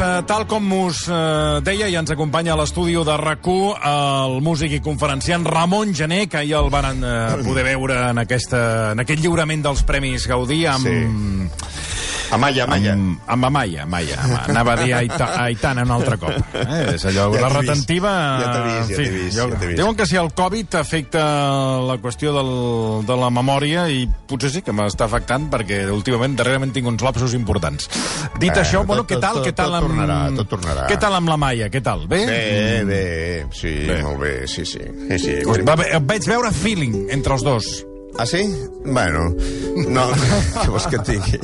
Eh, tal com us eh, deia, ja ens acompanya a l'estudi de rac el músic i conferenciant Ramon Gené, que ja el van eh, poder veure en, aquesta, en aquest lliurament dels Premis Gaudí amb... Sí. Amaya, Amaya. Amb, amb Amaya, Amaya. Anava a dir Aita, Aitana un altre cop. Eh? És allò, Ja la retentiva... Ja t'he vist, ja t'he vist, ja vist. Diuen que si el Covid afecta la qüestió del, de la memòria i potser sí que m'està afectant perquè últimament, darrerament tinc uns lapsos importants. Dit Eh, això, bueno, tot- què tal? tot- què tal tot amb... tornarà, tot tornarà. Què tal amb la Maia? Què tal? Bé? Bé, bé, sí, Bé. molt bé, sí, sí. sí, sí. Us va, et vaig veure feeling entre els dos. Ah, sí? Bueno, no, què vols que et digui?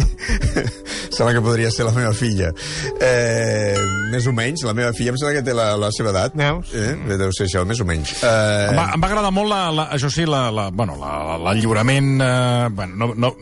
Sembla que podria ser la meva filla. Eh, més o menys, la meva filla em sembla que té la, la seva edat. Veus? Eh? Deu ser això, més o menys. Eh, Em va, em va agradar molt, la, la, això sí, la, la, bueno, la, eh, bueno, no, no,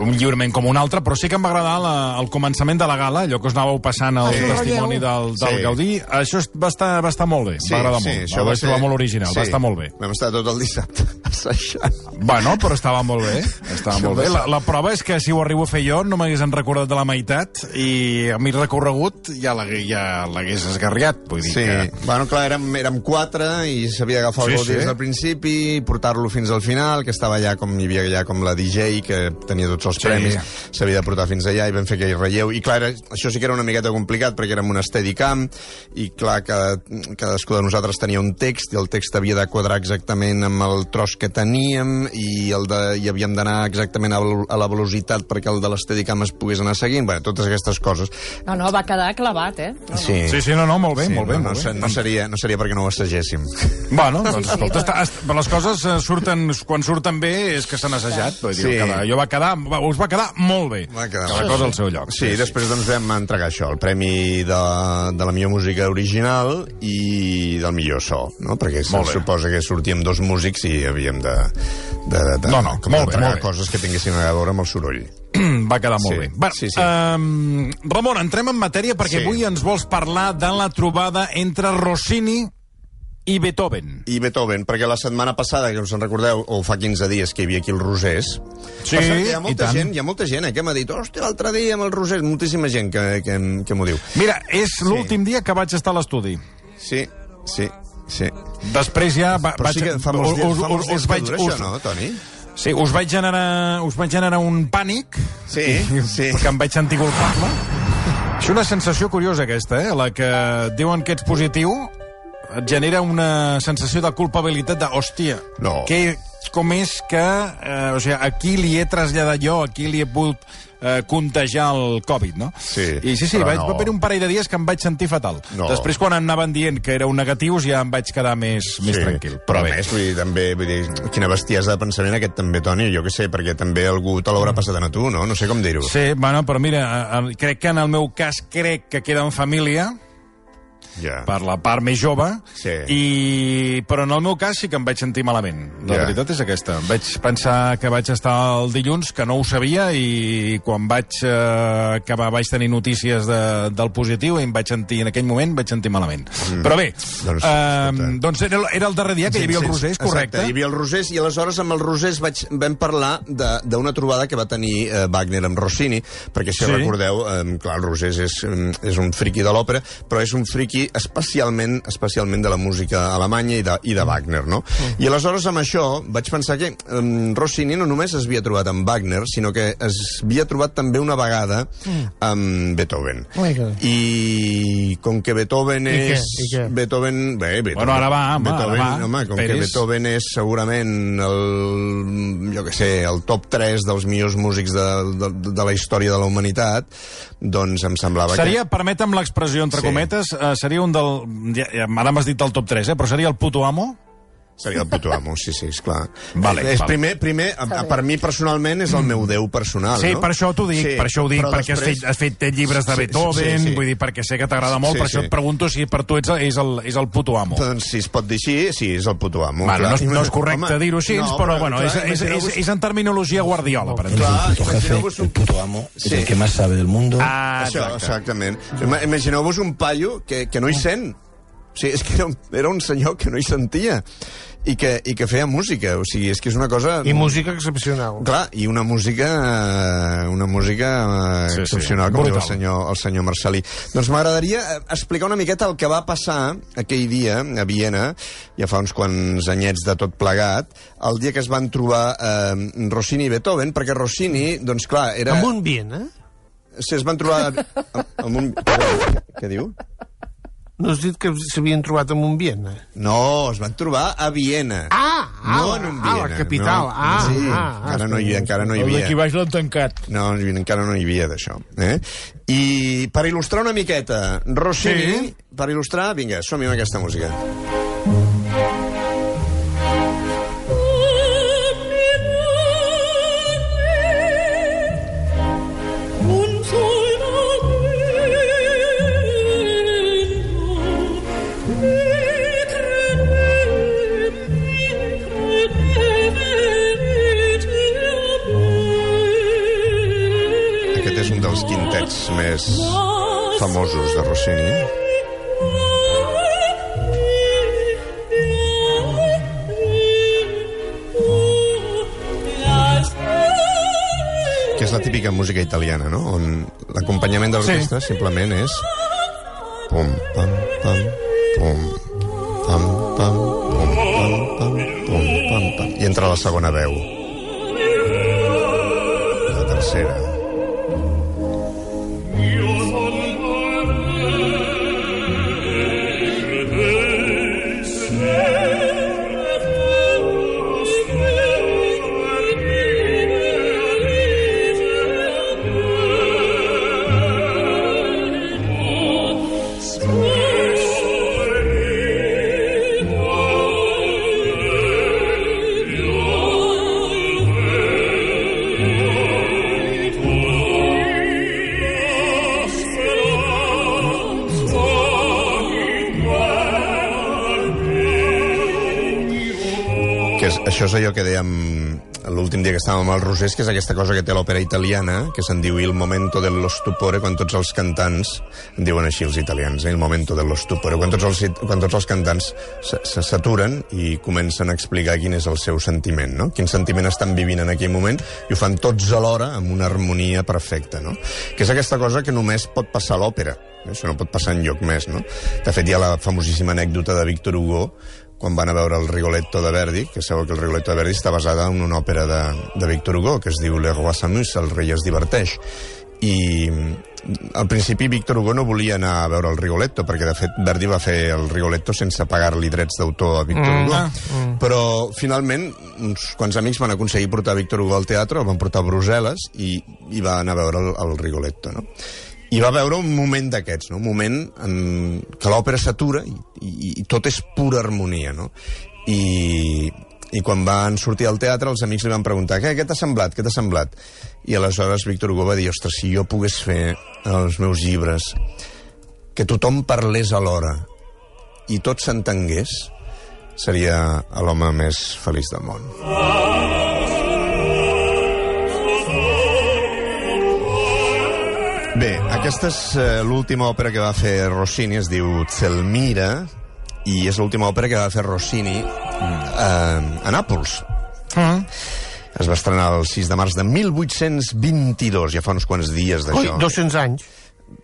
un lliurament com un altre, però sí que em va agradar la, el començament de la gala, allò que us anàveu passant el Sí. testimoni del, del Sí. Gaudí. Això es- va estar, va estar molt bé, em va agradar molt. això el vaig trobar molt original, va estar molt bé. Vam estar tot el dissabte assajant. Bueno, però estava molt bé. Estava Això molt bé. va La, ser- la prova és que si ho arribo a fer jo no m'hagués recordat de la meitat i a mi recorregut ja l'hagués ja esgarriat. Vull dir Sí, que... bueno, clar, érem, érem quatre i s'havia d'agafar el Sí, gol sí. des del principi, portar-lo fins al final, que estava allà com hi havia allà com la DJ, que tenia tots els Sí. premis, s'havia de portar fins allà i vam fer aquell relleu. I clar, era, això sí que era una miqueta complicat perquè érem un steadicam i clar, cada, cadascú de nosaltres tenia un text i el text havia de quadrar exactament amb el tros que teníem i, el de, i havíem d'anar exactament a, a la velocitat perquè el de l'steadicam es pogués anar seguint. Bueno, totes aquestes coses. No, no, va quedar clavat, eh? No, no. Sí. Sí, sí, no, no, molt bé, Sí, molt bé. no, molt no, bé. no, seria, no seria perquè no ho assagéssim. Bueno, doncs, sí, escolta, però- està, està, les coses eh, surten, quan surten bé és que s'han assajat. Vull dir, Sí. cada, allò va quedar, va, us va quedar molt bé. Va quedar Cada cosa al seu lloc. Sí, després doncs vam entregar això, el premi de, de la millor música original i del millor so, no? Perquè suposa que sortíem dos músics i havíem de, de, de, de No, no, com molt bé, molt bé. coses que tinguessin a veure amb el soroll. Va quedar molt Sí, bé. Bueno, sí, sí. Um, Ramon, entrem en matèria perquè Sí. avui ens vols parlar de la trobada entre Rossini i Beethoven. I Beethoven, perquè la setmana passada, que us en recordeu, o fa 15 dies que hi havia aquí el Rosés, Sí, per cert, hi ha molta gent, hi ha molta gent eh, que m'ha dit, hòstia, l'altre dia amb el Rosés, moltíssima gent que, que, que m'ho diu. Mira, és l'últim dia que vaig estar a l'estudi. Sí, sí, sí. Després ja va, Però vaig... sí que fa molts dies, us, fa molts us, dies us que vaig, dura us, això, no, Toni? Sí, us vaig generar, us vaig generar un pànic Sí, sí. que em vaig sentir culpable. És una sensació curiosa aquesta, eh? La que diuen que ets positiu et genera una sensació de culpabilitat de, hòstia, No. que, com és que, eh, o sigui, a qui li he traslladat jo, a qui li he pogut eh, contagiar el Covid, no? Sí, I sí, sí, però vaig, no. va haver un parell de dies que em vaig sentir fatal. No. Després, quan anaven dient que éreu negatius, ja em vaig quedar més, més tranquil. Però a més, vull dir, també, vull dir, quina bestiesa de pensament aquest també, Toni, jo que sé, perquè també algú te l'haurà passat a tu, no? No sé com dir-ho. Sí, bueno, però mira, eh, eh, crec que en el meu cas crec que queda en família, Ja. per la part més jove, Sí. i... però en el meu cas sí que em vaig sentir malament. La Ja. veritat és aquesta. Vaig pensar que vaig estar el dilluns, que no ho sabia, i quan vaig eh, acabar vaig tenir notícies de, del positiu i em vaig sentir, en aquell moment, vaig sentir malament. Mm. Però bé, Doncs, eh, doncs era, era el darrer dia que hi havia el Rosés, correcte? Exacte, hi havia el Rosés, i aleshores amb el Rosés vaig, vam parlar de- d'una trobada que va tenir eh, Wagner amb Rossini, perquè si Sí. recordeu, eh, clar, el Rosés és, eh, és un friqui de l'òpera, però és un friqui especialment especialment de la música alemanya i de, i de Wagner, no? Mm. I aleshores amb això vaig pensar que eh, Rossini no només es havia trobat amb Wagner, sinó que es havia trobat també una vegada amb Beethoven. Que- I com que Beethoven I què? és... I què? Beethoven... Bé, Beethoven, Bueno, ara va, home, Beethoven, ara va. home, com Peris. que Beethoven és segurament el, jo que sé, el top 3 dels millors músics de, de, de la història de la humanitat, doncs em semblava Seria, permetem l'expressió entre Sí. cometes, eh, seria un del... Ja, ja, ara m'has dit el top 3, eh, però seria el puto amo? Seria el puto amo, sí, sí, esclar. Vale, és vale. primer, primer a, per mi personalment és el meu déu personal, Sí, no? per això t'ho dic, per això ho dic, però perquè després- has, fet, has fet llibres de Sí, sí, Beethoven, sí, sí. vull dir, perquè sé que t'agrada molt, Sí, per això sí. et pregunto si per tu ets, és, el, és el puto amo. Doncs si es pot dir així, sí, és el puto amo. Bueno, clar. no, és, no és correcte dir-ho així, no, però, bueno, clar, és, és, és, és en terminologia guardiola, per exemple. Clar, puto jefe, el un... puto amo, Sí. es el que más sabe del mundo. Ah, Això, exactament. Ima- Imagineu-vos un paio que, que no hi sent. O sigui, és que era un, era un senyor que no hi sentia i que, i que feia música. O sigui, és que és una cosa... I música excepcional. Clar, i una música eh, una música eh, Sí, sí. excepcional, com diu el Brutal. senyor, el senyor Marcelí. Doncs m'agradaria eh, explicar una miqueta el que va passar aquell dia a Viena, ja fa uns quants anyets de tot plegat, el dia que es van trobar eh, Rossini i Beethoven, perquè Rossini, doncs clar, era... Amb un bien, eh? Si es van trobar amb, amb un... Què diu? No has dit que s'havien trobat amb un bien, eh? No, es van trobar a Viena. Ah, ah, no en un ah, Viena. la capital. No, Ah, sí, ah, ah, encara, no hi, encara no hi havia. baix l'han tancat. No, encara no hi havia d'això. Eh? I per il·lustrar una miqueta, Rossini, sí. per il·lustrar, vinga, som-hi amb aquesta música. Aquest Rossini. que és la típica música italiana, no? On l'acompanyament de l'orquestra sí. simplement és pum, pam, pam, pum, pam, pam, pum, pam, pam, pum, pam, pam. I entra la segona veu. La tercera. Allò que dèiem l'últim dia que estàvem al Rosés, que és aquesta cosa que té l'òpera italiana, que se'n diu il momento dello stupore, quan tots els cantants, en diuen així els italians, eh, il momento dello stupore, quan tots els, quan tots els cantants se- s'aturen i comencen a explicar quin és el seu sentiment, no? quin sentiment estan vivint en aquell moment, i ho fan tots alhora amb una harmonia perfecta, no? que és aquesta cosa que només pot passar a l'òpera, això no pot passar en lloc més, no? De fet, hi ha la famosíssima anècdota de Víctor Hugo, quan van a veure el Rigoletto de Verdi, que sabeu que el Rigoletto de Verdi està basada en una òpera de, de Víctor Hugo, que es diu Le Roi s'amuse, el rei es diverteix. I al principi Víctor Hugo no volia anar a veure el Rigoletto, perquè de fet Verdi va fer el Rigoletto sense pagar-li drets d'autor a Víctor Mm, Hugo. ah, mm. Però finalment uns quants amics van aconseguir portar Víctor Hugo al teatre, el van portar a Brussel·les i, i va anar a veure el, el Rigoletto, no? I va veure un moment d'aquests, no? un moment en que l'òpera s'atura i, i, i tot és pura harmonia, no? I, i quan van sortir al teatre els amics li van preguntar què, què t'ha semblat, què t'ha semblat? I aleshores Víctor Hugo va dir, ostres, si jo pogués fer els meus llibres que tothom parlés alhora i tot s'entengués, seria l'home més feliç del món. Bé, aquesta és eh, l'última òpera que va fer Rossini, es diu Zelmira, i és l'última òpera que va fer Rossini eh, a Nàpols. Mm. Es va estrenar el 6 de març de 1822, ja fa uns quants dies Ui, d'això. 200 anys.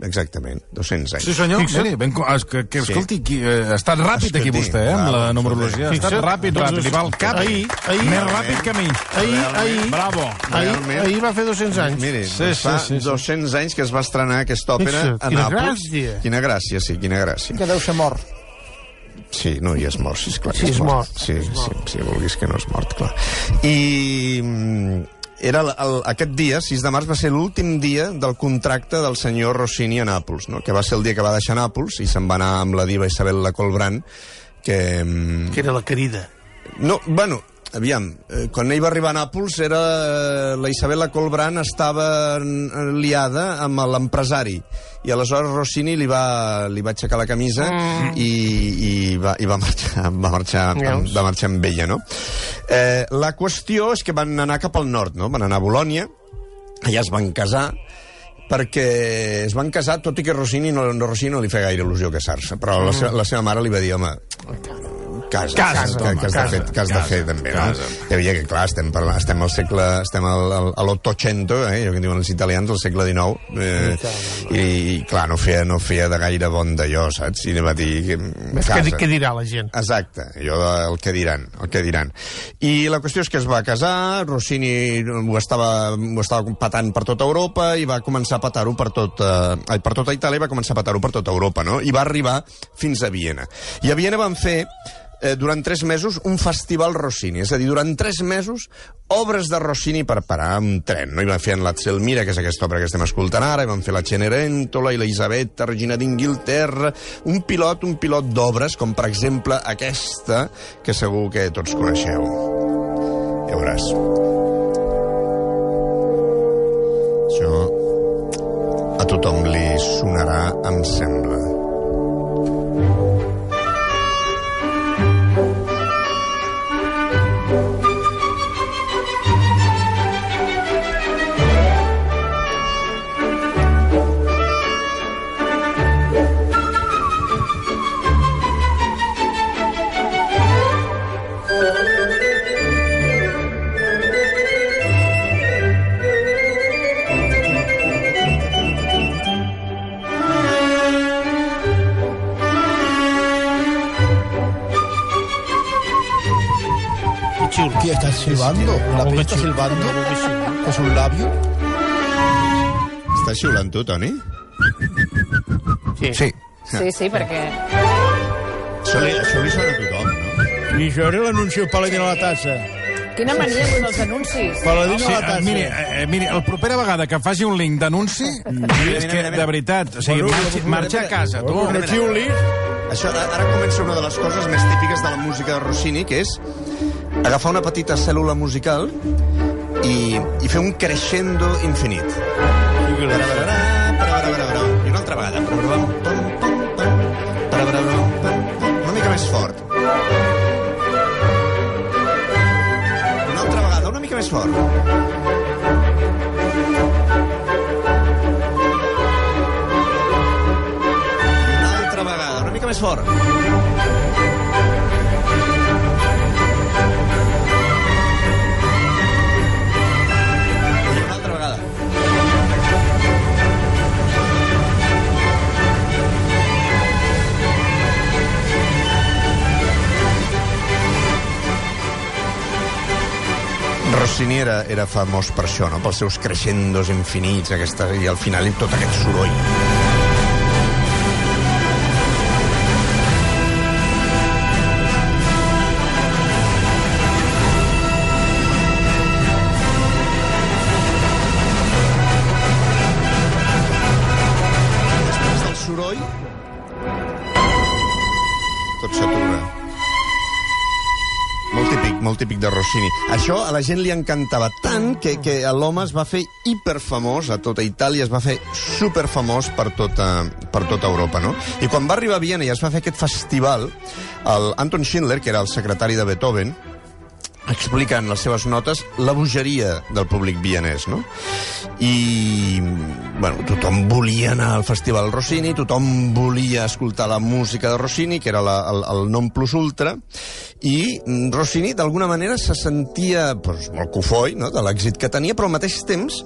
Exactament, 200 anys. Sí, senyor. Fixa't. Miri, ben, es, que, que, Sí. escolti, qui, eh, ha estat ràpid aquí Escolti, vostè, eh, amb la numerologia. Ha estat Fixa't. ràpid, Doncs ràpid. Li va al cap. ahir- ahir- Més ràpid que a mi. Ahir, ahir, Bravo. ahir, Realment. ahir va fer 200 anys. Miri, Sí, sí, sí, fa sí, sí. 200 anys que es va estrenar aquesta òpera Fixa't, a quina Nàpols. gràcia. Quina gràcia, sí, quina gràcia. Que deu ser mort. Sí, no, i és mort, sí, esclar. Sí, és mort. Sí, sí, sí, vulguis que no és mort, clar. I mm, era el, el, aquest dia, 6 de març, va ser l'últim dia del contracte del senyor Rossini a Nàpols, no? que va ser el dia que va deixar Nàpols i se'n va anar amb la diva Isabel la Colbrand, que... mm, Que era la querida. No, bueno, aviam, eh, quan ell va arribar a Nàpols era eh, la Isabella Colbrán estava liada amb l'empresari i aleshores Rossini li va, li va aixecar la camisa mm. i, i, va, i va marxar, va marxar, amb, va marxar amb ella, no? Eh, la qüestió és que van anar cap al nord, no? Van anar a Bolònia, allà es van casar, perquè es van casar, tot i que Rossini no, no, Rossini no li feia gaire il·lusió casar-se, però la, seva, la seva mare li va dir, home, casa, Casa, que, home, que, has de casa, fer, que has de casa, fer també, casa. no? Hi havia que, clar, estem, parlant, estem al segle, estem al, al, a l'Ottocento, eh, allò que diuen els italians, al segle XIX, eh, i, i, clar, no feia, no feia de gaire bon d'allò, saps? I va dir... que, Ves què, què dirà la gent? Exacte, jo el que diran, el que diran. I la qüestió és que es va casar, Rossini ho estava, ho estava patant per tota Europa i va començar a patar-ho per tot, eh, per tota Itàlia i va començar a patar-ho per tota Europa, no? I va arribar fins a Viena. I a Viena van fer eh, durant tres mesos un festival Rossini, és a dir, durant tres mesos obres de Rossini per parar un tren, no? I van fer en la Zelmira, que és aquesta obra que estem escoltant ara, i van fer la Cenerentola i la Isabetta, Regina d'Inglaterra, un pilot, un pilot d'obres, com per exemple aquesta, que segur que tots coneixeu. Ja veuràs. Això a tothom li sonarà, em sembla. Xulo. ¿Qué estás silbando? ¿La pista está silbando? ¿Con sus labios? Estàs xiulant tu, Toni? Sí. Sí. Sí, sí, perquè... Això li, això li sona a tothom, no? Y yo era el anuncio paladino a la taza. Quina mania amb els anuncis. Paladino Sí, a la eh, taza. miri, eh, eh, miri, la propera vegada que faci un link d'anunci, és que, de veritat, o sigui, Bueno, marxa, bueno, marxa a casa, tu. Bueno, no xiulis. Això ara, ara comença una de les coses més típiques de la música de Rossini, que és agafar una petita cèl·lula musical i, i fer un crescendo infinit. I una altra vegada. Una mica més fort. Una altra vegada, una mica més fort. Una altra vegada, una mica més fort. Rossini era, era famós per això, no? pels seus crescendos infinits, aquesta, i al final tot aquest soroll. Rossini. Això a la gent li encantava tant que, que l'home es va fer hiperfamós a tota Itàlia, es va fer superfamós per tota, per tota Europa, no? I quan va arribar a Viena i es va fer aquest festival, el Anton Schindler, que era el secretari de Beethoven, explica en les seves notes la bogeria del públic vienès, no? I, bueno, tothom volia anar al Festival Rossini, tothom volia escoltar la música de Rossini, que era la, el, el non plus ultra, i Rossini, d'alguna manera, se sentia pues, molt cofoi no? de l'èxit que tenia, però al mateix temps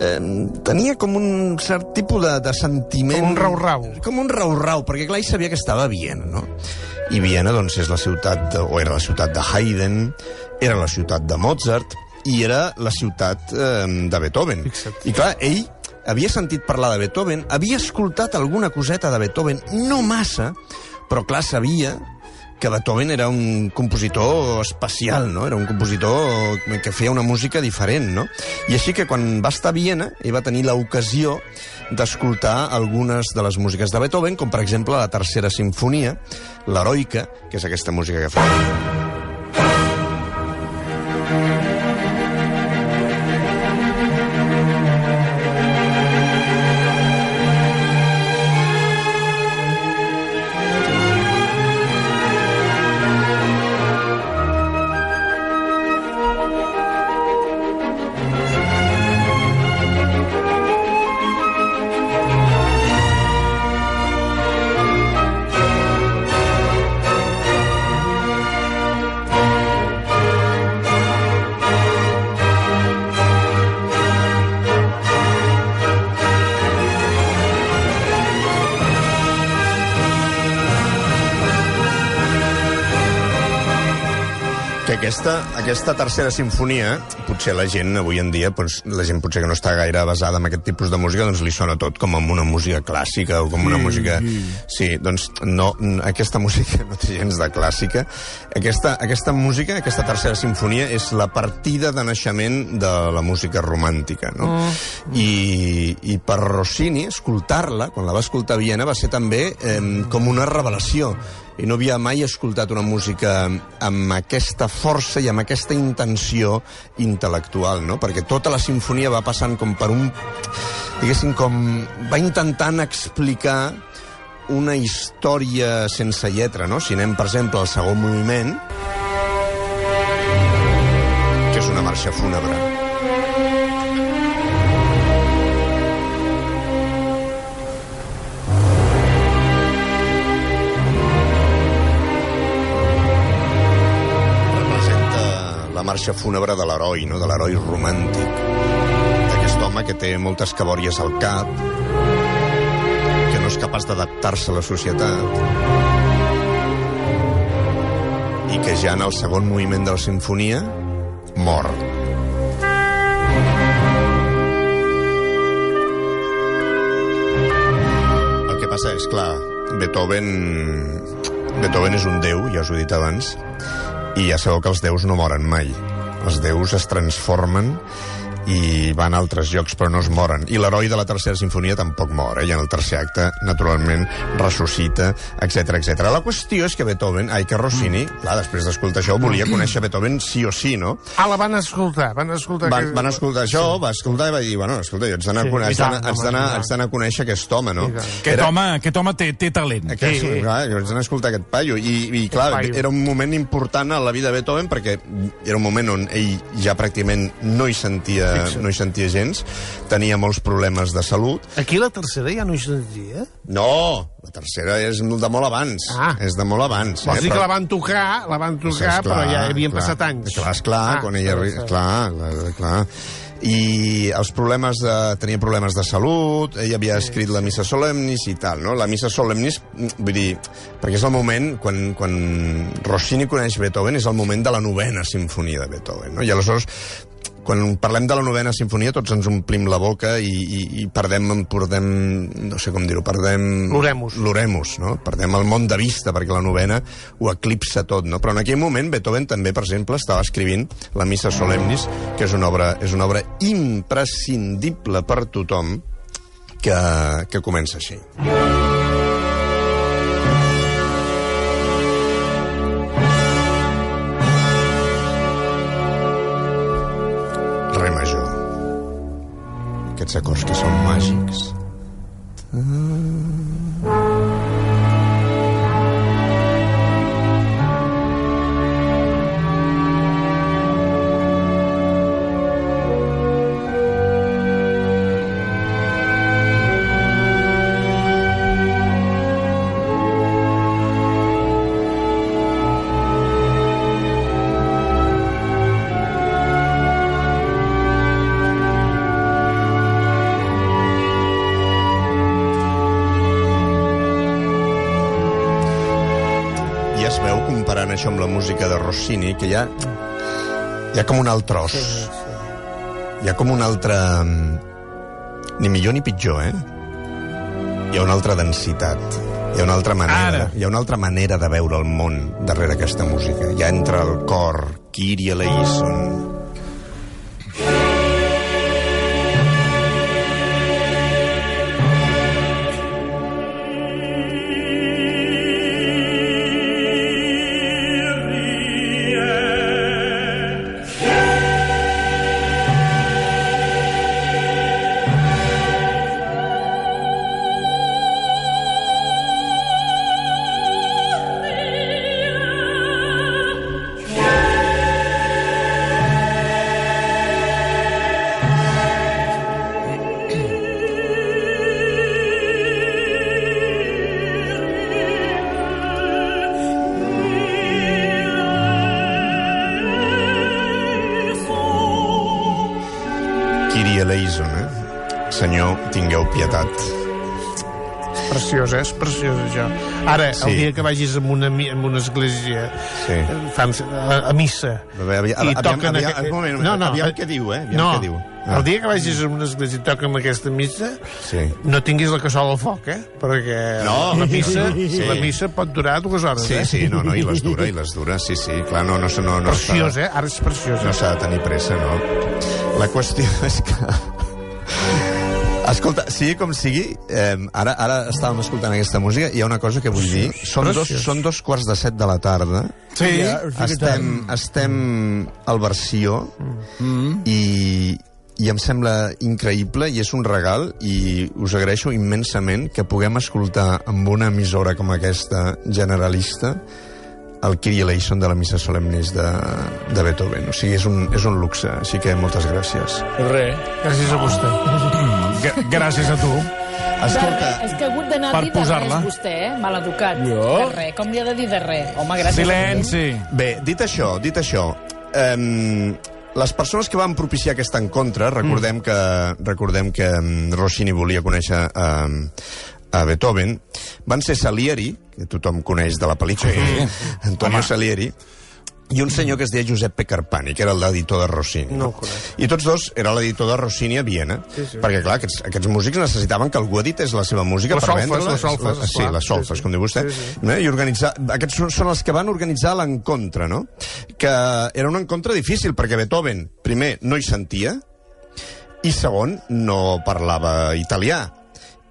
eh, tenia com un cert tipus de, de sentiment... Com un rau-rau. Com un rau-rau, perquè clar, ell sabia que estava a Viena, no? I Viena, doncs, és la ciutat, de, o era la ciutat de Haydn, era la ciutat de Mozart, i era la ciutat eh, de Beethoven. Fixa't. I clar, ell havia sentit parlar de Beethoven, havia escoltat alguna coseta de Beethoven, no massa, però clar, sabia que Beethoven era un compositor especial, no? Era un compositor que feia una música diferent, no? I així que quan va estar a Viena, ell va tenir l'ocasió d'escoltar algunes de les músiques de Beethoven, com per exemple la tercera sinfonia, l'Heroica, que és aquesta música que fa... aquesta, aquesta tercera sinfonia, potser la gent avui en dia, doncs, la gent potser que no està gaire basada en aquest tipus de música, doncs li sona tot com amb una música clàssica o com una música... Sí, doncs no, aquesta música no té gens de clàssica. Aquesta, aquesta música, aquesta tercera sinfonia, és la partida de naixement de la música romàntica, no? I, I per Rossini, escoltar-la, quan la va escoltar a Viena, va ser també eh, com una revelació i no havia mai escoltat una música amb aquesta força i amb aquesta intenció intel·lectual, no? Perquè tota la sinfonia va passant com per un... diguéssim, com... va intentant explicar una història sense lletra, no? Si anem, per exemple, al segon moviment, que és una marxa fúnebre. Marxa fúnebre de l'heroi, no? de l'heroi romàntic. D'aquest home que té moltes cabòries al cap, que no és capaç d'adaptar-se a la societat, i que ja en el segon moviment de la sinfonia mor. El que passa és, clar, Beethoven... Beethoven és un déu, ja us ho he dit abans, i ja sabeu que els déus no moren mai. Els déus es transformen i van a altres llocs, però no es moren. I l'heroi de la tercera sinfonia tampoc mor, eh? i en el tercer acte, naturalment, ressuscita, etc etc. La qüestió és que Beethoven, ai, que Rossini, mm. clar, després d'escoltar això, volia conèixer Beethoven sí o sí, no? Ah, la van escoltar, van escoltar... Van, que- van escoltar això, va escoltar i va dir, bueno, escolta, haig d'anar Sí, a haig d'anar haig d'anar a conèixer aquest home, no? Aquest home, aquest home té, té talent. Aquest, Sí. sí. clar, jo vaig anar a escoltar aquest paio i, i clar, paio. era un moment important a la vida de Beethoven perquè era un moment on ell ja pràcticament no hi sentia, Fixa't. no hi sentia gens, tenia molts problemes de salut. Aquí la tercera ja no hi sentia. No, la tercera és de molt abans. Ah. És de molt abans. Vols dir però- que la van tocar, la van tocar, Esclar, però ja havien clar. passat anys. Clar, esclar, Ah, quan ella... clar, Clar, clar. I els problemes de... tenia problemes de salut, ell havia escrit la Missa Solemnis i tal, no? La Missa Solemnis, vull dir, perquè és el moment, quan, quan Rossini coneix Beethoven, és el moment de la novena sinfonia de Beethoven, no? I aleshores, quan parlem de la novena sinfonia tots ens omplim la boca i, i, i perdem, perdem, no sé com dir-ho, perdem... L'oremus. L'oremus, no? Perdem el món de vista, perquè la novena ho eclipsa tot, no? Però en aquell moment Beethoven també, per exemple, estava escrivint la Missa Solemnis, que és una obra, és una obra imprescindible per tothom, que, que comença així. Re Aquests acords que són màgics. Rossini, que hi ha, hi ha com un altre os. Hi ha com un altre... Ni millor ni pitjor, eh? Hi ha una altra densitat. Hi ha una altra manera, Ara. hi ha una altra manera de veure el món darrere aquesta música. Ja entra el cor, Kyrie eleison. Eh? És preciós, això. Ara, Sí. el dia que vagis a una, en una església, Sí. eh, fan, a, a missa, A veure, aviam, i aviam, toquen... aviam, aqu- un moment, no, no, aviam què diu, eh? Aviam no, què diu. Ah. el dia que vagis a una església i toquen aquesta missa, Sí. no tinguis la cassola al foc, eh? Perquè No. la missa, Sí. la missa pot durar dues hores, Sí, eh? sí, no, no, i les dura, i les dura, sí, sí, clar, no, no, no, no, Preciós, eh? Ara és preciós. no s'ha de tenir pressa, no? La qüestió és que... Escolta, sigui com sigui, eh, ara, ara estàvem escoltant aquesta música, i hi ha una cosa que vull dir. Són dos, són dos quarts de set de la tarda, Sí. estem, estem al versió mm. i, i em sembla increïble i és un regal i us agraeixo immensament que puguem escoltar amb una emissora com aquesta generalista el Kyrie eleison de la Missa Solemnis de, de Beethoven. O sigui, és un, és un luxe, així que moltes gràcies. Res. Gràcies a vostè. G- Gràcies a tu. Escolta, És que ha hagut d'anar a dir de res, vostè, eh? Maleducat. Jo? De res. Com li ha de dir de res? Home, gràcies. Silenci. Bé, dit això, dit això, um, les persones que van propiciar aquest encontre, recordem que, recordem que um, Rossini volia conèixer um, a Beethoven, van ser Salieri, que tothom coneix de la pel·lícula, sí. Antonio Home. Salieri, i un senyor que es deia Giuseppe Carpani, que era l'editor de Rossini. No. I tots dos era l'editor de Rossini a Viena, sí, sí. perquè, clar, aquests, aquests músics necessitaven que algú edités la seva música Les per vendre-la. les solfes, Sí, esclar. les solfes, Sí, sí. com diu vostè. Sí, sí. Eh? I organitzar... Aquests són, són els que van organitzar l'encontre, no? Que era un encontre difícil, perquè Beethoven, primer, no hi sentia, i segon, no parlava italià.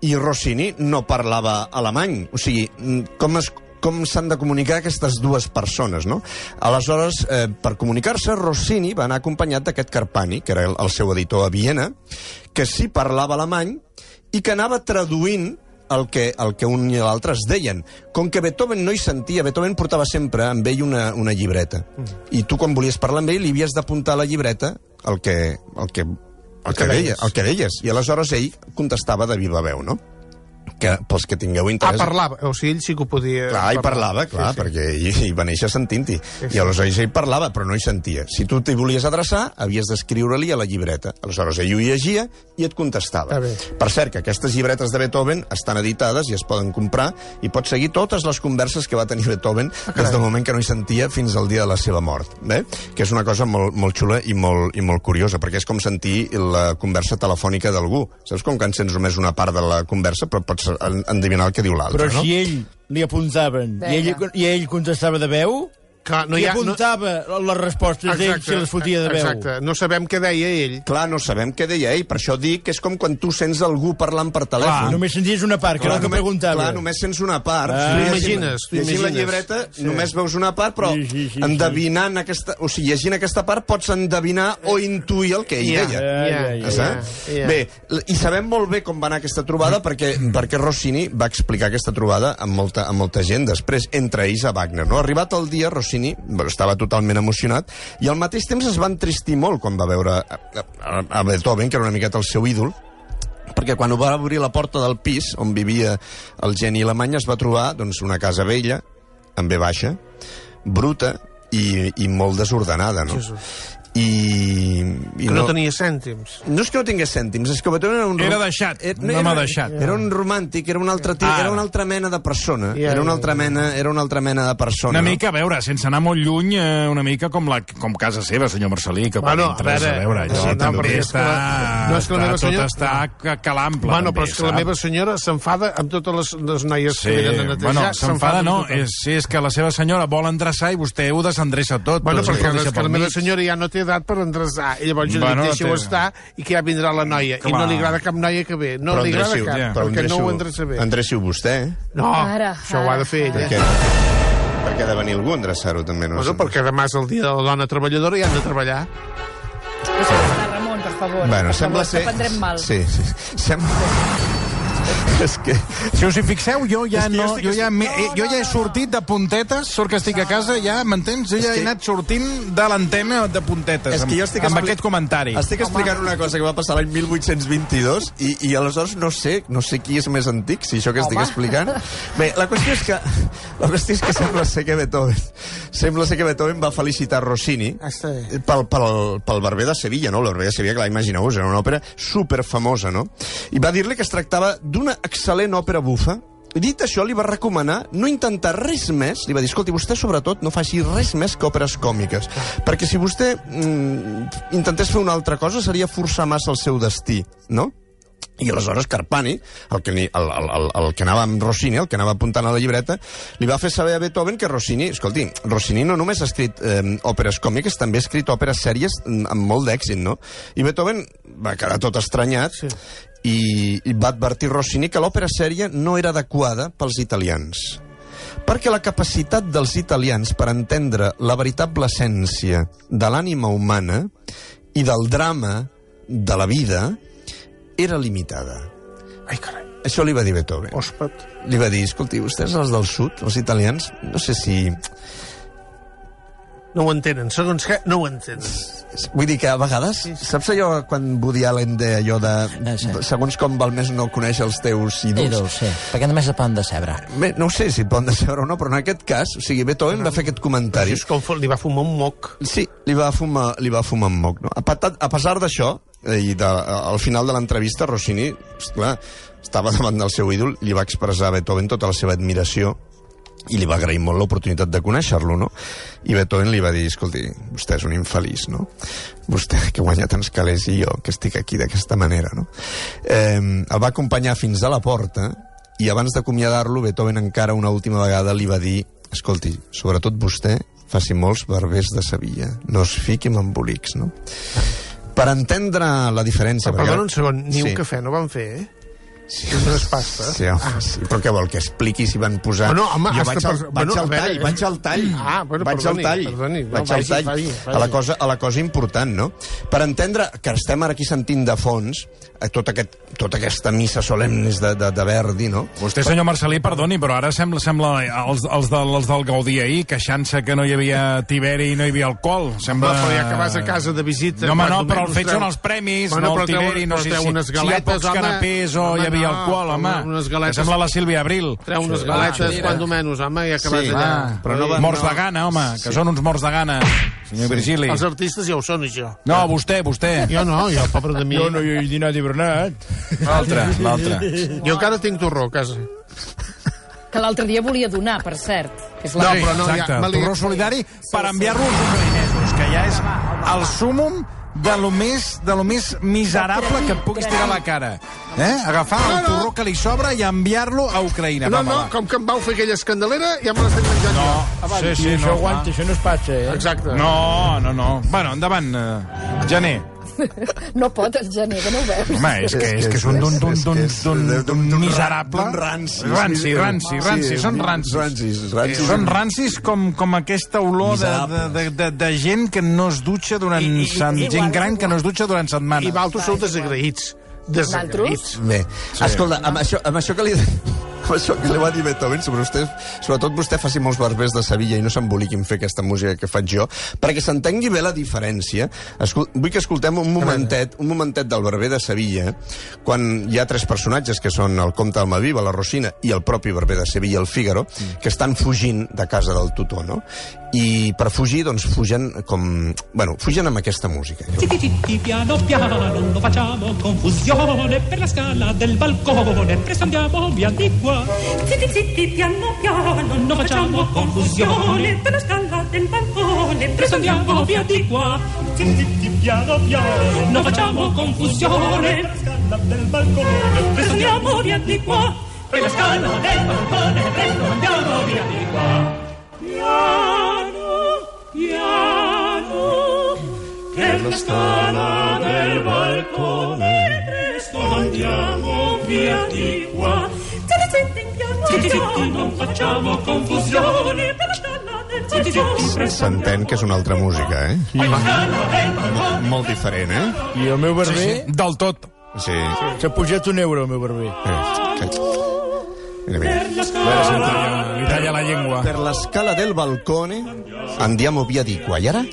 I Rossini no parlava alemany. O sigui, mm, com es com s'han de comunicar aquestes dues persones, no? Aleshores, eh, per comunicar-se, Rossini va anar acompanyat d'aquest Carpani, que era el, el seu editor a Viena, que sí parlava alemany i que anava traduint el que, el que un i l'altre es deien. Com que Beethoven no hi sentia, Beethoven portava sempre amb ell una, una llibreta. I tu, quan volies parlar amb ell, li havies d'apuntar a la llibreta el que, el que, el que, deia, el que deies. I aleshores ell contestava de viva veu, no? Que, pels que tingueu Ah, interès... parlava. O sigui, ell sí que ho podia... Clar, ell parlava, clar, Sí, sí. perquè ell, ell va néixer sentint-hi. sí. I aleshores ell parlava, però no hi sentia. Si tu t'hi volies adreçar, havies d'escriure-li a la llibreta. Aleshores ell ho llegia i et contestava. Ah. Per cert, que aquestes llibretes de Beethoven estan editades i es poden comprar i pots seguir totes les converses que va tenir Beethoven Ah, des del moment que no hi sentia fins al dia de la seva mort. Bé? Que és una cosa molt, molt xula i molt, i molt curiosa, perquè és com sentir la conversa telefònica d'algú. Saps com que encens només una part de la conversa, però pots en- endevinar el que diu l'altre, Però no? si ell li apuntaven i ell, i ell contestava de veu, Clar, no no hi i ha... No... apuntava les respostes d'ell si les fotia de veu. Exacte, no sabem què deia ell. Clar, no sabem què deia ell, per això dic que és com quan tu sents algú parlant per telèfon. Clar, només senties una part, que era el que només, preguntava. Clar, només sents una part. Ah. Tu T'ho llegint- imagines, t'ho Llegint la imagines. llibreta, Sí. només veus una part, però Sí, sí, sí, endevinant aquesta... O sigui, llegint aquesta part pots endevinar o intuir el que ell Ja, deia. ja, Ja, ja, ja. Bé, i sabem molt bé com va anar aquesta trobada perquè, perquè Rossini va explicar aquesta trobada amb molta, amb molta gent després, entre ells a Wagner. No? Arribat el dia, Rossini bueno, estava totalment emocionat i al mateix temps es va entristir molt quan va veure a, a, a Beethoven, que era una miqueta el seu ídol, perquè quan va obrir la porta del pis on vivia el geni alemany es va trobar doncs, una casa vella, amb B baixa, bruta i, i molt desordenada, no? I, i Que no tenia cèntims. no és que no tingués cèntims, és que Beethoven era un... Era deixat, Era, un home deixat. Era un romàntic, era un altre, ti- Ara. era una altra mena de persona. Ja, era una altra mena, era una altra mena de persona. Una no? mica, a veure, sense anar molt lluny, eh, una mica com, la, com casa seva, senyor Marcelí, que Bueno, bueno, entres, a a veure, allò sí, no, també perquè és està, que la- no, és que la està, meva tot senyora- està ca- calample. Bueno, però és que la meva senyora s'enfada amb totes les, les noies Sí, que venen a netejar. bueno, s'enfada no, és, sí, és que la seva senyora vol endreçar i vostè ho desendreça tot. Bueno, tot, perquè és que la meva senyora ja no té edat per endreçar. I llavors jo Bueno, deixo té- estar i que ja vindrà la noia. I Clar. no li agrada cap noia que ve. No Però li agrada cap, ja. perquè no ho endreça bé. Endreci-ho vostè, eh? No, Ara, això ho ha de fer ella. Perquè, perquè ha de venir algú a endreçar-ho, també. No? Bueno, perquè demà és el dia de la dona treballadora i han de treballar. Deixa estar, Ramon, per favor. Bueno, per sembla favor, ser... que prendrem mal. Sí, sí. Sembla... és que... Si us hi fixeu, jo ja, És que jo no, estic- jo ja, me, No, eh, jo no, ja he no. sortit de puntetes, sort que estic a casa, ja, m'entens? Jo ja que- he anat sortint de l'antena de puntetes, És que jo amb, estic amb expli- aquest comentari. Estic explicant una cosa que va passar l'any 1822 i, i aleshores no sé, no sé qui és més antic, si això que estic Home. explicant. Bé, la qüestió és que la qüestió és que sembla ser que Beethoven sembla ser que Beethoven va felicitar Rossini Ah, està bé. pel, pel, pel Barber de Sevilla, no? El Barber de Sevilla, clar, imagineu-vos, era una òpera superfamosa, no? I va dir-li que es tractava d'un d'una excel·lent òpera bufa, dit això, li va recomanar no intentar res més, li va dir, escolti, vostè sobretot no faci res més que òperes còmiques, perquè si vostè mm, intentés fer una altra cosa seria forçar massa el seu destí, no? I aleshores Carpani, el que, el, el, el, el que anava amb Rossini, el que anava apuntant a la llibreta, li va fer saber a Beethoven que Rossini, escolti, Rossini no només ha escrit eh, òperes còmiques, també ha escrit òperes sèries mm, amb molt d'èxit, no? I Beethoven va quedar tot estranyat sí. I, i va advertir Rossini que l'òpera sèria no era adequada pels italians perquè la capacitat dels italians per entendre la veritable essència de l'ànima humana i del drama de la vida era limitada. Ai, carai. Això li va dir Beethoven. Òspat. Li va dir, escolti, vostès els del sud, els italians, no sé si... No ho entenen. Segons què, no ho entenen. Vull dir que a vegades, saps allò quan Woody Allen de allò de... Eh, sí. Segons com val més no conèixer els teus ídols. Ídols, sí. Perquè només se poden decebre. Bé, no ho sé si et poden decebre o no, però en aquest cas, o sigui, Beethoven va fer aquest comentari. És com li va fumar un moc. Sí, li va fumar, li va fumar un moc. No? A, patat, a pesar d'això, eh, i de, al final de l'entrevista, Rossini, esclar, estava davant del seu ídol, li va expressar a Beethoven tota la seva admiració i li va agrair molt l'oportunitat de conèixer-lo, no? I Beethoven li va dir, escolti, vostè és un infeliç, no? Vostè que guanya tants calés i jo que estic aquí d'aquesta manera, no? Eh, el va acompanyar fins a la porta i abans d'acomiadar-lo, Beethoven encara una última vegada li va dir, escolti, sobretot vostè, faci molts barbers de Sevilla, no es fiqui amb embolics, no? Per entendre la diferència... Però, perquè- perdona un segon, ni Sí. un cafè no van fer, eh? Sí. No és pasta. Sí, home, sí, però què vol que expliqui si van posar... Bueno, home, jo vaig de al, pers- vaig bueno, al a veure, tall, eh? vaig al tall. Ah, bueno, vaig perdoni, al tall. perdoni, no, vaig al vagi, tall. vagi, vagi. A, la cosa, a la cosa important, no? Per entendre que estem ara aquí sentint de fons eh, tot aquest, tota aquesta missa solemnis de, de, de Verdi, no? Vostè, senyor Marcelí, perdoni, però ara sembla, sembla els, els, del, els del Gaudí ahir, queixant-se que no hi havia tiberi i no hi havia alcohol. Sembla... Però ja que vas a casa de visita... No, home, no, però el fet treu- són els premis, Bueno, no el tiberi, no sé si, unes si hi ha galetes, pocs home. canapés o Home, hi havia no, alcohol, home. home, unes Que galetes- sembla la Sílvia Abril. Treu unes Sí. galetes, Ah, quan menys, home, que vas Sí. allà. Ah, Però no morts no. de gana, home, que són uns morts de gana, senyor Virgili. Els artistes ja ho són, això. No, vostè, vostè. Jo no, jo, pobre de mi. Jo no hi he dinat i berenat. L'altre, l'altre. Jo encara tinc torró a casa. Que l'altre dia volia donar, per cert. Que és No, la... però no, Exacte, ja, torró solidari per enviar-lo als ucraïnesos, que ja és el súmum de lo més, de lo més miserable que et puguis tirar a la cara. Eh? Agafar el No, no. torró que li sobra i enviar-lo a Ucraïna. No, Va, no, va, com que em vau fer aquella escandalera, ja me l'estic menjant No, jo. sí, I sí, això no, aguanta, això no es passa, eh? Exacte. No, no, no. Bueno, endavant, eh, Gené. No pot, el gener, que no ho veus. Home, és que, és que són d'un d'un d'un d'un d'un d'un miserable. d'un ranci. Ranci, ranci, ranci, són rancis. Rancis, rancis. Són rancis com, com aquesta olor de, de, de, de, de gent que no es dutxa durant... I- i- sant- i- gent gran que no es dutxa durant I setmanes. vosaltres sou desagraïts. Bé, sí. escolta, amb això, amb això que li... Amb això que li va dir Beethoven, sobre vostè, sobretot vostè faci molts barbers de Sevilla i no s'emboliqui en fer aquesta música que faig jo, perquè s'entengui bé la diferència. Escol vull que escoltem un momentet, un momentet del barber de Sevilla, quan hi ha tres personatges, que són el comte Almaviva, la Rosina i el propi barber de Sevilla, el Fígaro, que estan fugint de casa del tutor, no? I per fugir, doncs, fugen com... Bueno, fugen amb aquesta música. Zitti piano piano, non facciamo confusione per la scala del balcone, presto andiamo via di qua. Zitti zitti, piano piano, non facciamo confusione per la scala del balcone, presto andiamo via di qua. Zitti zitti, piano piano, non facciamo confusione per la scala del balcone, presto andiamo via di qua. Per la scala del balcone, presto andiamo via di qua. Piano, piano, per la scala del balcone presto andiamo via di qua. Non facciamo confusione S'entén que és una altra música, eh? del balcone. Molt diferent, eh? I el meu barber Del tot. Sí. s'ha pujat un euro, el meu barber. Eh, Mira, mira. Per la scala Li talla la llengua. Per la scala del balcone andiamo via di qua. I ara?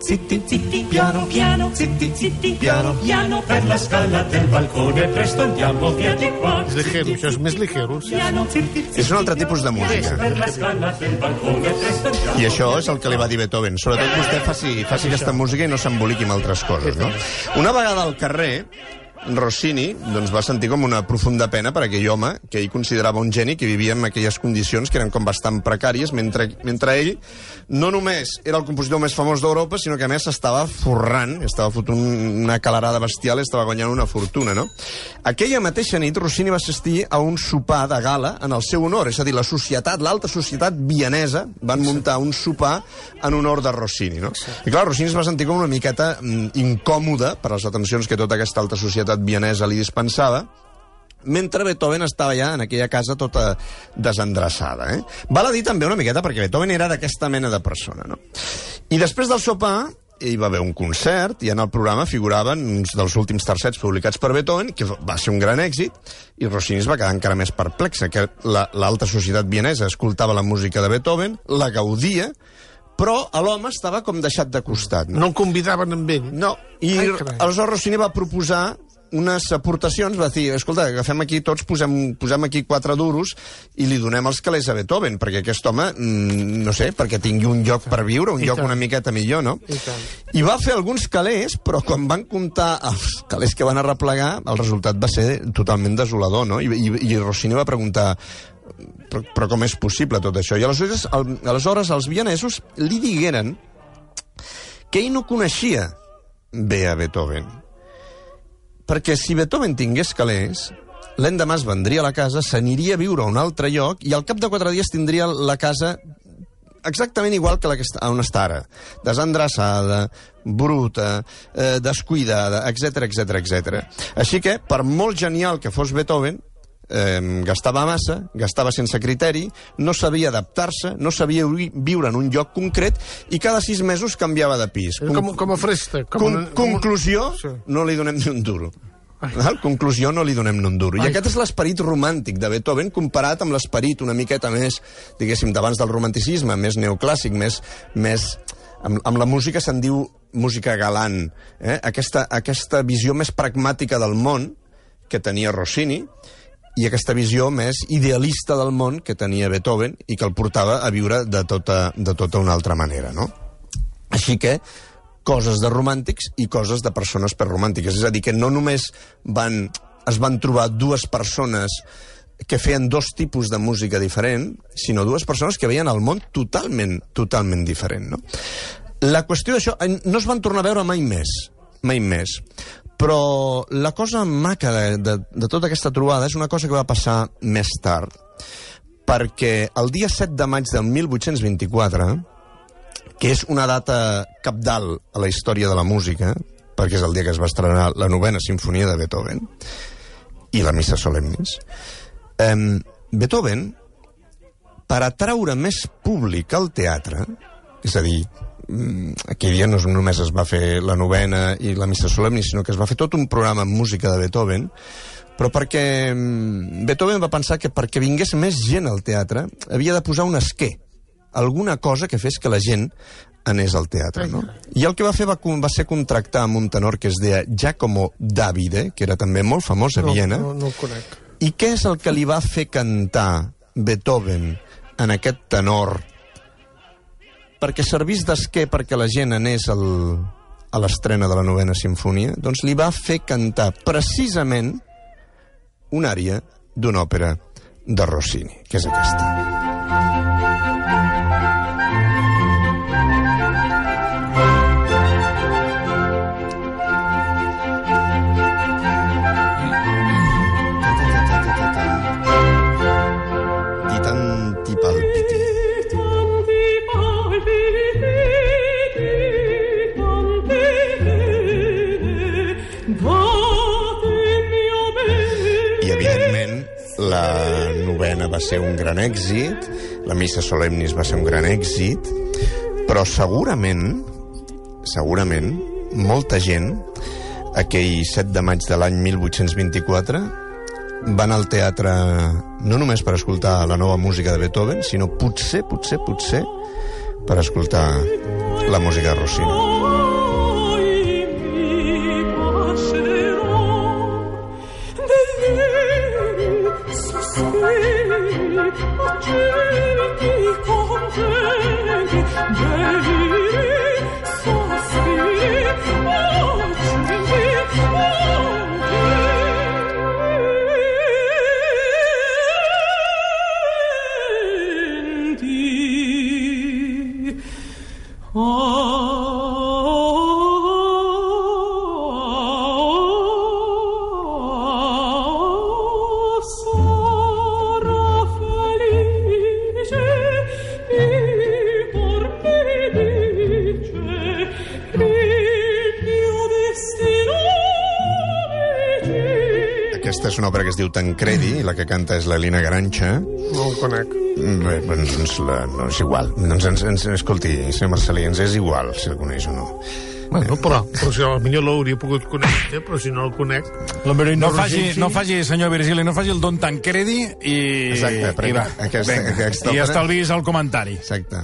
Zitti, zitti, piano, piano, zitti, zitti, piano, piano, per la scala del balcone, presto andiamo via di qua. És ligero, això és més ligero. Sí. Piano, zitti, zitti, És un altre tipus de música. per la scala del balcone, presto andiamo I això és el que li va dir Beethoven. Sobretot vostè faci, faci aquesta música i no s'emboliqui amb altres coses, no? Una vegada al carrer, Rossini doncs, va sentir com una profunda pena per aquell home que ell considerava un geni que vivia en aquelles condicions que eren com bastant precàries, mentre, mentre ell no només era el compositor més famós d'Europa, sinó que a més estava forrant, estava fotent una calarada bestial i estava guanyant una fortuna, no? Aquella mateixa nit, Rossini va assistir a un sopar de gala en el seu honor, és a dir, la societat, l'alta societat vienesa van muntar un sopar en honor de Rossini, no? I clar, Rossini es va sentir com una miqueta mm, incòmode per les atencions que tota aquesta alta societat vienesa li dispensava, mentre Beethoven estava ja en aquella casa tota desendreçada. Eh? Val a dir també una miqueta perquè Beethoven era d'aquesta mena de persona. No? I després del sopar hi va haver un concert i en el programa figuraven uns dels últims tercets publicats per Beethoven, que va ser un gran èxit, i Rossini es va quedar encara més perplexa, que la- l'alta societat vienesa escoltava la música de Beethoven, la gaudia, però l'home estava com deixat de costat. No? No el convidaven amb ell. No, i Ai, aleshores Rossini va proposar unes aportacions, va dir, escolta, agafem aquí tots, posem, posem aquí quatre duros i li donem els calés a Beethoven, perquè aquest home, mm, no sé, perquè tingui un lloc per viure, un I lloc tant. una miqueta millor, no? I tant. I va fer alguns calés, però quan van comptar els calés que van arreplegar, el resultat va ser totalment desolador, no? I, i, i Rossini va preguntar però, però com és possible tot això? I aleshores, el, aleshores els vienesos li digueren que ell no coneixia bé a Beethoven. Perquè si Beethoven tingués calés, l'endemà es vendria a la casa, s'aniria a viure a un altre lloc i al cap de quatre dies tindria la casa exactament igual que la que està, on està ara. Desendreçada, bruta, eh, descuidada, etc etc etc. Així que, per molt genial que fos Beethoven, eh, gastava massa, gastava sense criteri, no sabia adaptar-se, no sabia vi- viure en un lloc concret i cada sis mesos canviava de pis. Com, com a fresta. Com Con, una- conclusió, Sí. no li donem ni un duro. Val? Conclusió, no li donem ni un duro. I Ai. aquest és l'esperit romàntic de Beethoven comparat amb l'esperit una miqueta més, diguéssim, d'abans del romanticisme, més neoclàssic, més... més amb, amb la música se'n diu música galant. Eh? Aquesta, aquesta visió més pragmàtica del món que tenia Rossini i aquesta visió més idealista del món que tenia Beethoven i que el portava a viure de tota, de tota una altra manera, no? Així que coses de romàntics i coses de persones perromàntiques. És a dir, que no només van, es van trobar dues persones que feien dos tipus de música diferent, sinó dues persones que veien el món totalment, totalment diferent. No? La qüestió d'això, eh, no es van tornar a veure mai més, mai més. Però la cosa maca de, de, de tota aquesta trobada és una cosa que va passar més tard, perquè el dia 7 de maig del 1824, que és una data capdalt a la història de la música, perquè és el dia que es va estrenar la novena sinfonia de Beethoven i la missa solemnis. Um, Beethoven, per atraure més públic al teatre, és a dir, aquell dia no només es va fer la novena i la missa solemnis, sinó que es va fer tot un programa amb música de Beethoven, però perquè mm, Beethoven va pensar que perquè vingués més gent al teatre havia de posar un esquer, alguna cosa que fes que la gent anés al teatre, no? I el que va fer va, va ser contractar amb un tenor que es deia Giacomo Davide, que era també molt famós a No, Viena, no, no el conec. i què és el que li va fer cantar Beethoven en aquest tenor perquè servís d'esquer perquè la gent anés al, a l'estrena de la novena sinfonia? Doncs li va fer cantar precisament una àrea d'una òpera de Rossini, que és aquesta. Va ser un gran èxit, la missa solemnis va ser un gran èxit, però segurament, segurament, molta gent, aquell 7 de maig de l'any 1824, van al teatre no només per escoltar la nova música de Beethoven, sinó potser, potser, potser, per escoltar la música de Rossini. Poi 不知。Diu Tancredi, i la que canta és la Lina Garanxa. No ho conec. Mm, Bé, doncs, la, no, és igual. Doncs, ens, ens, escolti, senyor Marcelí, ens és igual si el coneix o no. Bueno, però, però si potser l'hauria pogut conèixer, però si no el conec... La No faci, no faci, senyor Virgili, no faci el don Tancredi i... Exacte, perquè i va, aquesta- vinga, aquesta I estalvis el comentari. Exacte.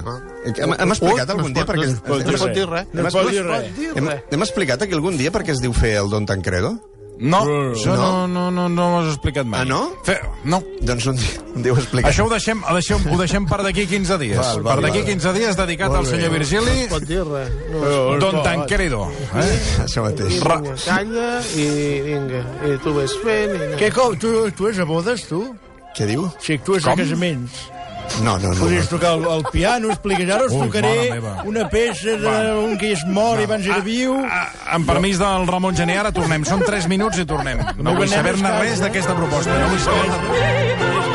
Hem, hem explicat no algun dia perquè... no es pot- dir res. No es pot dir res. Hem, explicat aquí algun dia per què es diu fer el Don Tancredo? No, això no, no, no, no m'ho has explicat mai. Ah, no? Fe, no. Doncs un dia ho expliquem. Això ho deixem, ho deixem, ho deixem per d'aquí 15 dies. Val, val, per d'aquí val. 15 dies dedicat al senyor Virgili, No es pot dir res. No, Però, Don no, Tancredo. Eh? Això mateix. Ra- vinga, calla i vinga, i tu ves fent i... Què, com? Tu, tu és a bodes, tu? Què diu? Si actues Com? a casaments. No, no, no. Podries tocar el, el piano, expliques, ara us Ui, tocaré una peça d'un que és mort i abans era viu. Ah, amb permís del Ramon Gené, ara tornem. Són 3 minuts i tornem. No vull saber-ne res d'aquesta proposta. No vull saber-ne res.